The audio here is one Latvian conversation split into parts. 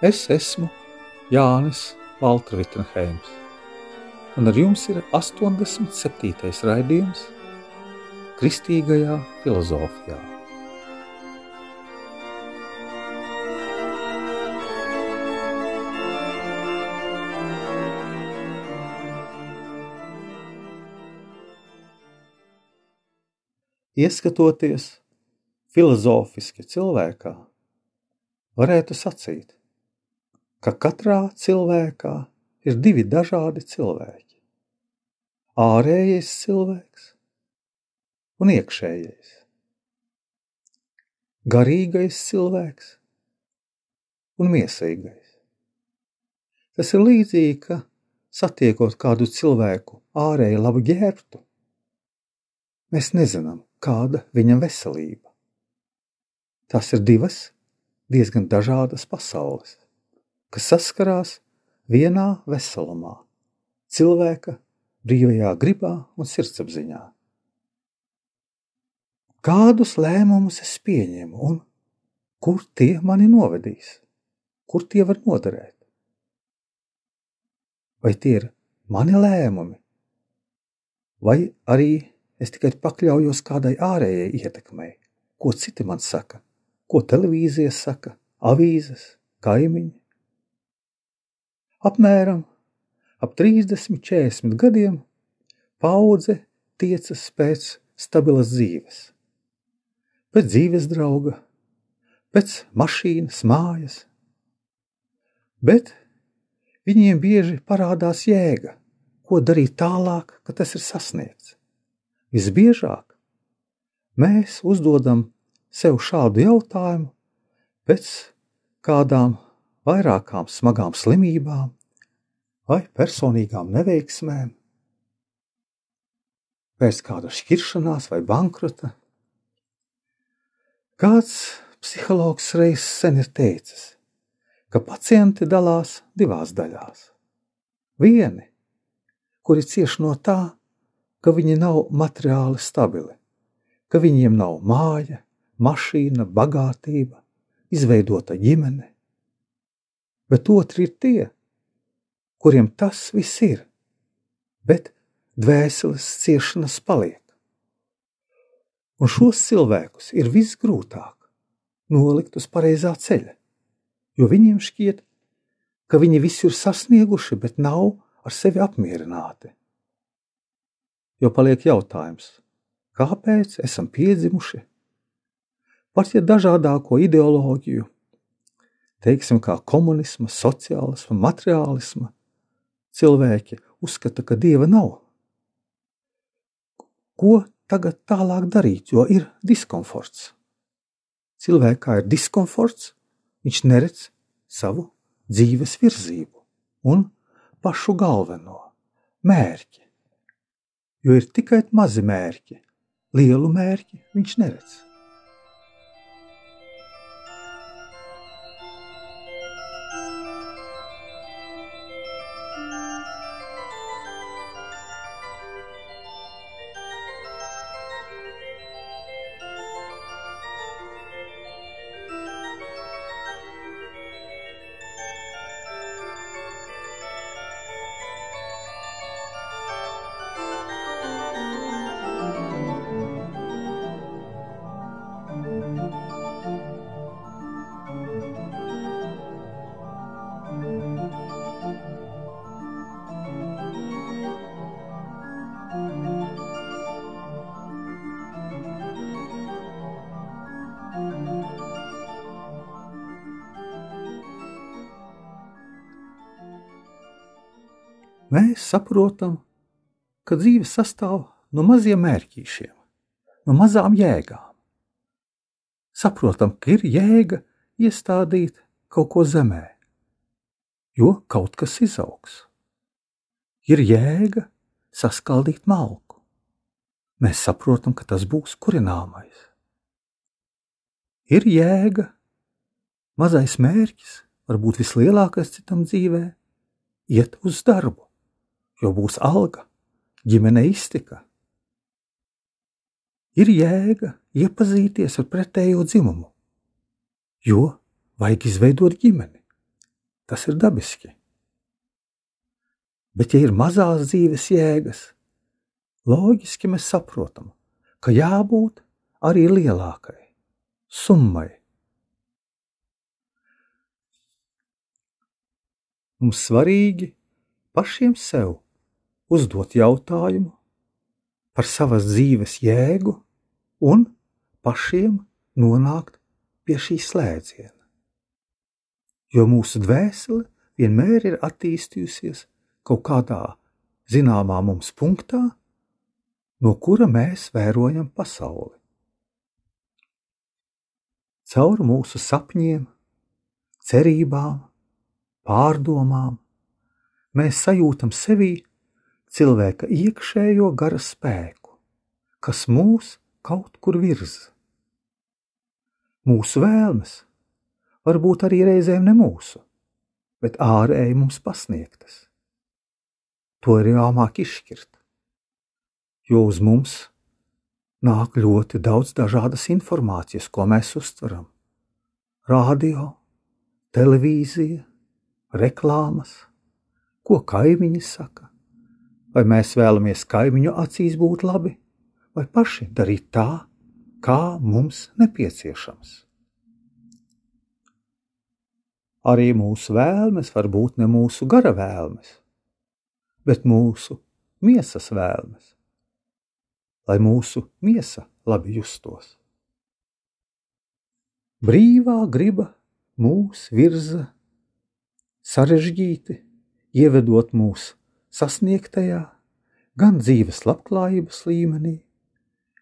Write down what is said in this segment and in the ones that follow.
Es esmu Jānis Valtrvitenheims, un ar jums ir 87. raidījums Kristīgajā filozofijā. Ieskatoties filozofiski cilvēkā, varētu sacīt, ka katrā cilvēkā ir divi dažādi cilvēki. Ārējais cilvēks un iekšējais. Garīgais cilvēks un miesīgais. Tas ir līdzīgi, ka satiekot kādu cilvēku ārēji labi ģērbtu, mēs nezinām, kāda viņam veselība. Tas ir divas diezgan dažādas pasaules kas saskarās vienā veselumā, cilvēka brīvajā gribā un sirdsapziņā. Kādus lēmumus es pieņemu un kur tie mani novedīs, kur tie var noderēt? Vai tie ir mani lēmumi, vai arī es tikai pakļaujos kādai ārējai ietekmei, ko citi man saka, ko televīzija saka, avīzes, kaimiņi? Apmēram ap 30, 40 gadiem paudze tiecas pēc stabilas dzīves, pēc dzīves drauga, pēc mašīnas, mājas. Bet viņiem bieži parādās jēga, ko darīt tālāk, kad tas ir sasniegts. Visbiežāk mēs uzdodam sev šādu jautājumu pēc kādām vairākām smagām slimībām vai personīgām neveiksmēm, pēc kāda šķiršanās vai bankrota. Kāds psihologs reiz sen ir teicis, ka pacienti dalās divās daļās. Vieni, kuri cieš no tā, ka viņi nav materiāli stabili, ka viņiem nav māja, mašīna, bagātība, izveidota ģimene, bet otri ir tie, kuriem tas viss ir, bet dvēseles ciešanas paliek. Un šos cilvēkus ir visgrūtāk nolikt uz pareizā ceļa, jo viņiem šķiet, ka viņi visu ir sasnieguši, bet nav ar sevi apmierināti. Jo paliek jautājums, kāpēc esam piedzimuši? Pat ja dažādāko ideoloģiju teiksim, kā komunisma, sociālisma, materiālisma, cilvēki uzskata, ka dieva nav. Ko tagad tālāk darīt, jo ir diskomforts? Cilvēkā ir diskomforts, viņš neredz savu dzīves virzību un pašu galveno mērķi. Jo ir tikai mazi mērķi, lielu mērķi viņš neredz. Mēs saprotam, ka dzīve sastāv no maziem mērķīšiem, no mazām jēgām. Saprotam, ka ir jēga iestādīt kaut ko zemē, jo kaut kas izaugs. Ir jēga saskaldīt malku. Mēs saprotam, ka tas būs kurināmais. Ir jēga, mazais mērķis, varbūt vislielākais citam dzīvē, iet uz darbu jo būs alga, ģimene iztika. Ir jēga iepazīties ar pretējo dzimumu, jo vajag izveidot ģimeni. Tas ir dabiski. Bet, ja ir mazās dzīves jēgas, loģiski mēs saprotam, ka jābūt arī lielākai summai. Mums svarīgi pašiem sev uzdot jautājumu par savas dzīves jēgu un pašiem nonākt pie šī slēdziena. Jo mūsu dvēsele vienmēr ir attīstījusies kaut kādā zināmā mums punktā, no kura mēs vērojam pasauli. Caur mūsu sapņiem, cerībām, pārdomām mēs sajūtam sevī cilvēka iekšējo gara spēku, kas mūs kaut kur virza. Mūsu vēlmes, varbūt arī reizēm ne mūsu, bet ārēji mums pasniegtas. To ir jāmāk izšķirt, jo uz mums nāk ļoti daudz dažādas informācijas, ko mēs uztveram. Radio, televīzija, reklāmas, ko kaimiņi saka, Vai mēs vēlamies kaimiņu acīs būt labi, vai paši darīt tā, kā mums nepieciešams? Arī mūsu vēlmes var būt ne mūsu gara vēlmes, bet mūsu miesas vēlmes, lai mūsu miesa labi justos. Brīvā griba mūs virza sarežģīti, ievedot mūsu sasniegtajā, gan dzīves labklājības līmenī,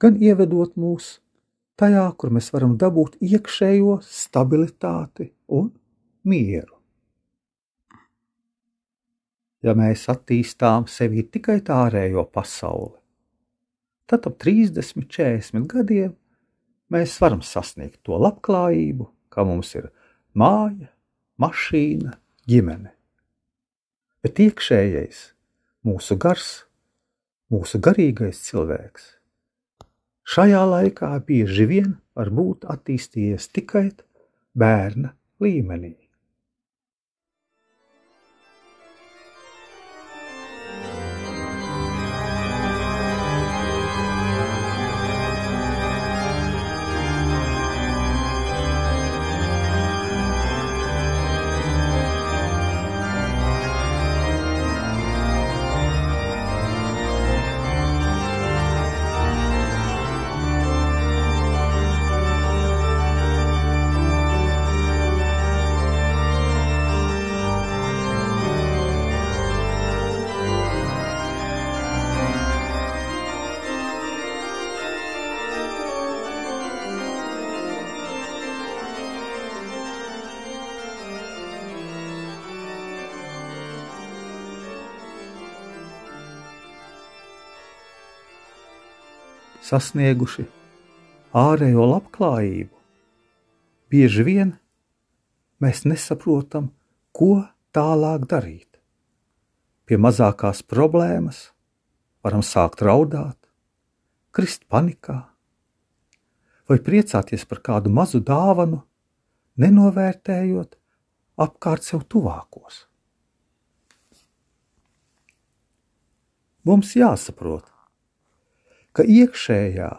gan ievedot mūs tajā, kur mēs varam dabūt iekšējo stabilitāti un mieru. Ja mēs attīstām sevi tikai tā ārējo pasauli, tad ap 30, 40 gadiem mēs varam sasniegt to labklājību, kā mums ir māja, mašīna, ģimene bet iekšējais, mūsu gars, mūsu garīgais cilvēks. Šajā laikā bieži vien var būt attīstījies tikai bērna līmenī. Sasnieguši ārējo labklājību, bieži vien mēs nesaprotam, ko tālāk darīt. Pie mazākās problēmas varam sākt raudāt, krist panikā vai priecāties par kādu mazu dāvanu, nenovērtējot apkārt sev tuvākos. Mums jāsaprot, ka iekšējā,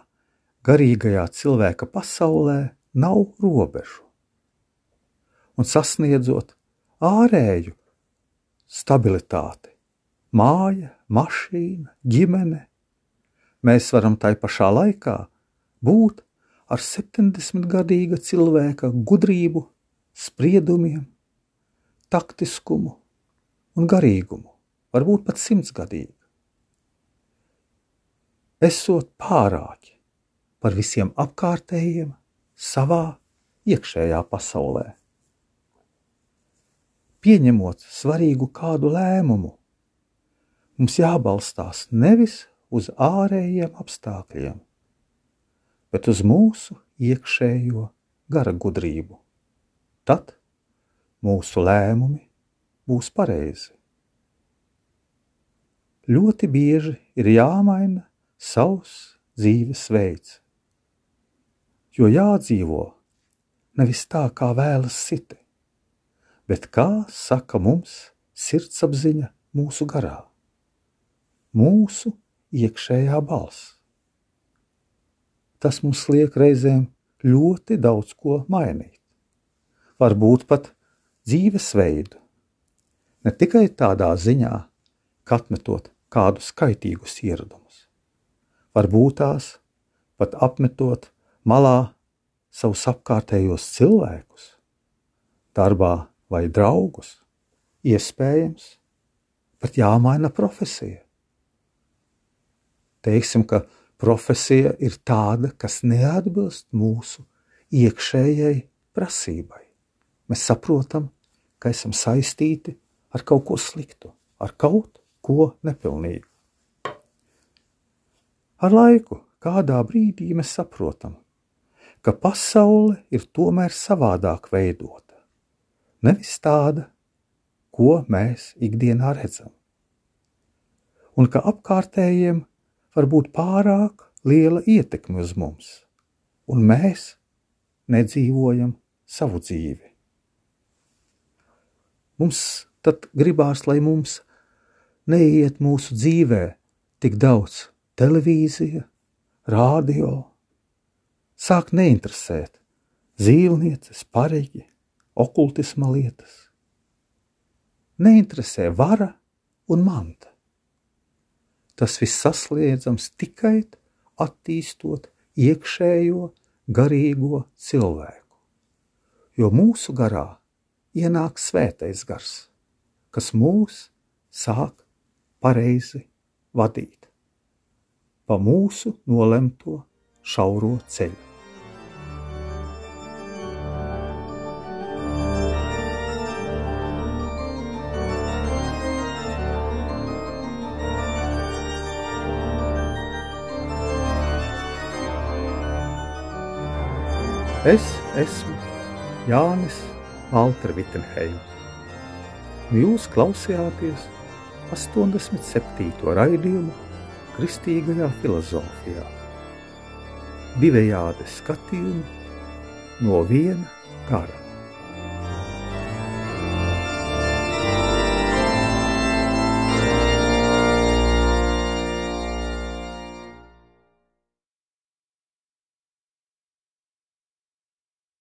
garīgajā cilvēka pasaulē nav robežu, un sasniedzot ārēju stabilitāti, māja, mašīna, ģimene, mēs varam tai pašā laikā būt ar 70-gadīga cilvēka gudrību, spriedumiem, taktiskumu un garīgumu, varbūt pat simtsgadīgu esot pārāki par visiem apkārtējiem savā iekšējā pasaulē. Pieņemot svarīgu kādu lēmumu, mums jābalstās nevis uz ārējiem apstākļiem, bet uz mūsu iekšējo gara gudrību. Tad mūsu lēmumi būs pareizi. Ļoti bieži ir jāmaina savs dzīves veids. Jo jādzīvo nevis tā, kā vēlas citi, bet kā saka mums sirdsapziņa mūsu garā, mūsu iekšējā balss. Tas mums liek reizēm ļoti daudz ko mainīt. Varbūt pat dzīvesveidu, ne tikai tādā ziņā, ka atmetot kādu skaitīgus ieradumus varbūt tās pat apmetot malā savus apkārtējos cilvēkus, darbā vai draugus, iespējams, pat jāmaina profesija. Teiksim, ka profesija ir tāda, kas neatbilst mūsu iekšējai prasībai. Mēs saprotam, ka esam saistīti ar kaut ko sliktu, ar kaut ko nepilnīgu. Ar laiku kādā brīdī mēs saprotam, ka pasaule ir tomēr savādāk veidota, nevis tāda, ko mēs ikdienā redzam, un ka apkārtējiem var būt pārāk liela ietekme uz mums, un mēs nedzīvojam savu dzīvi. Mums tad gribās, lai mums neiet mūsu dzīvē tik daudz televīzija, rādio, sāk neinteresēt dzīvnieces, pareģi, okultisma lietas. Neinteresē vara un manta. Tas viss sasniedzams tikai attīstot iekšējo garīgo cilvēku, jo mūsu garā ienāk svētais gars, kas mūs sāk pareizi vadīt pa mūsu nolemto šauro ceļu. Es esmu Jānis Valtra Vitsenheims. Jūs klausījāties 87. raidījumu kristīgajā filozofijā. Divējādi skatījumi no viena kara.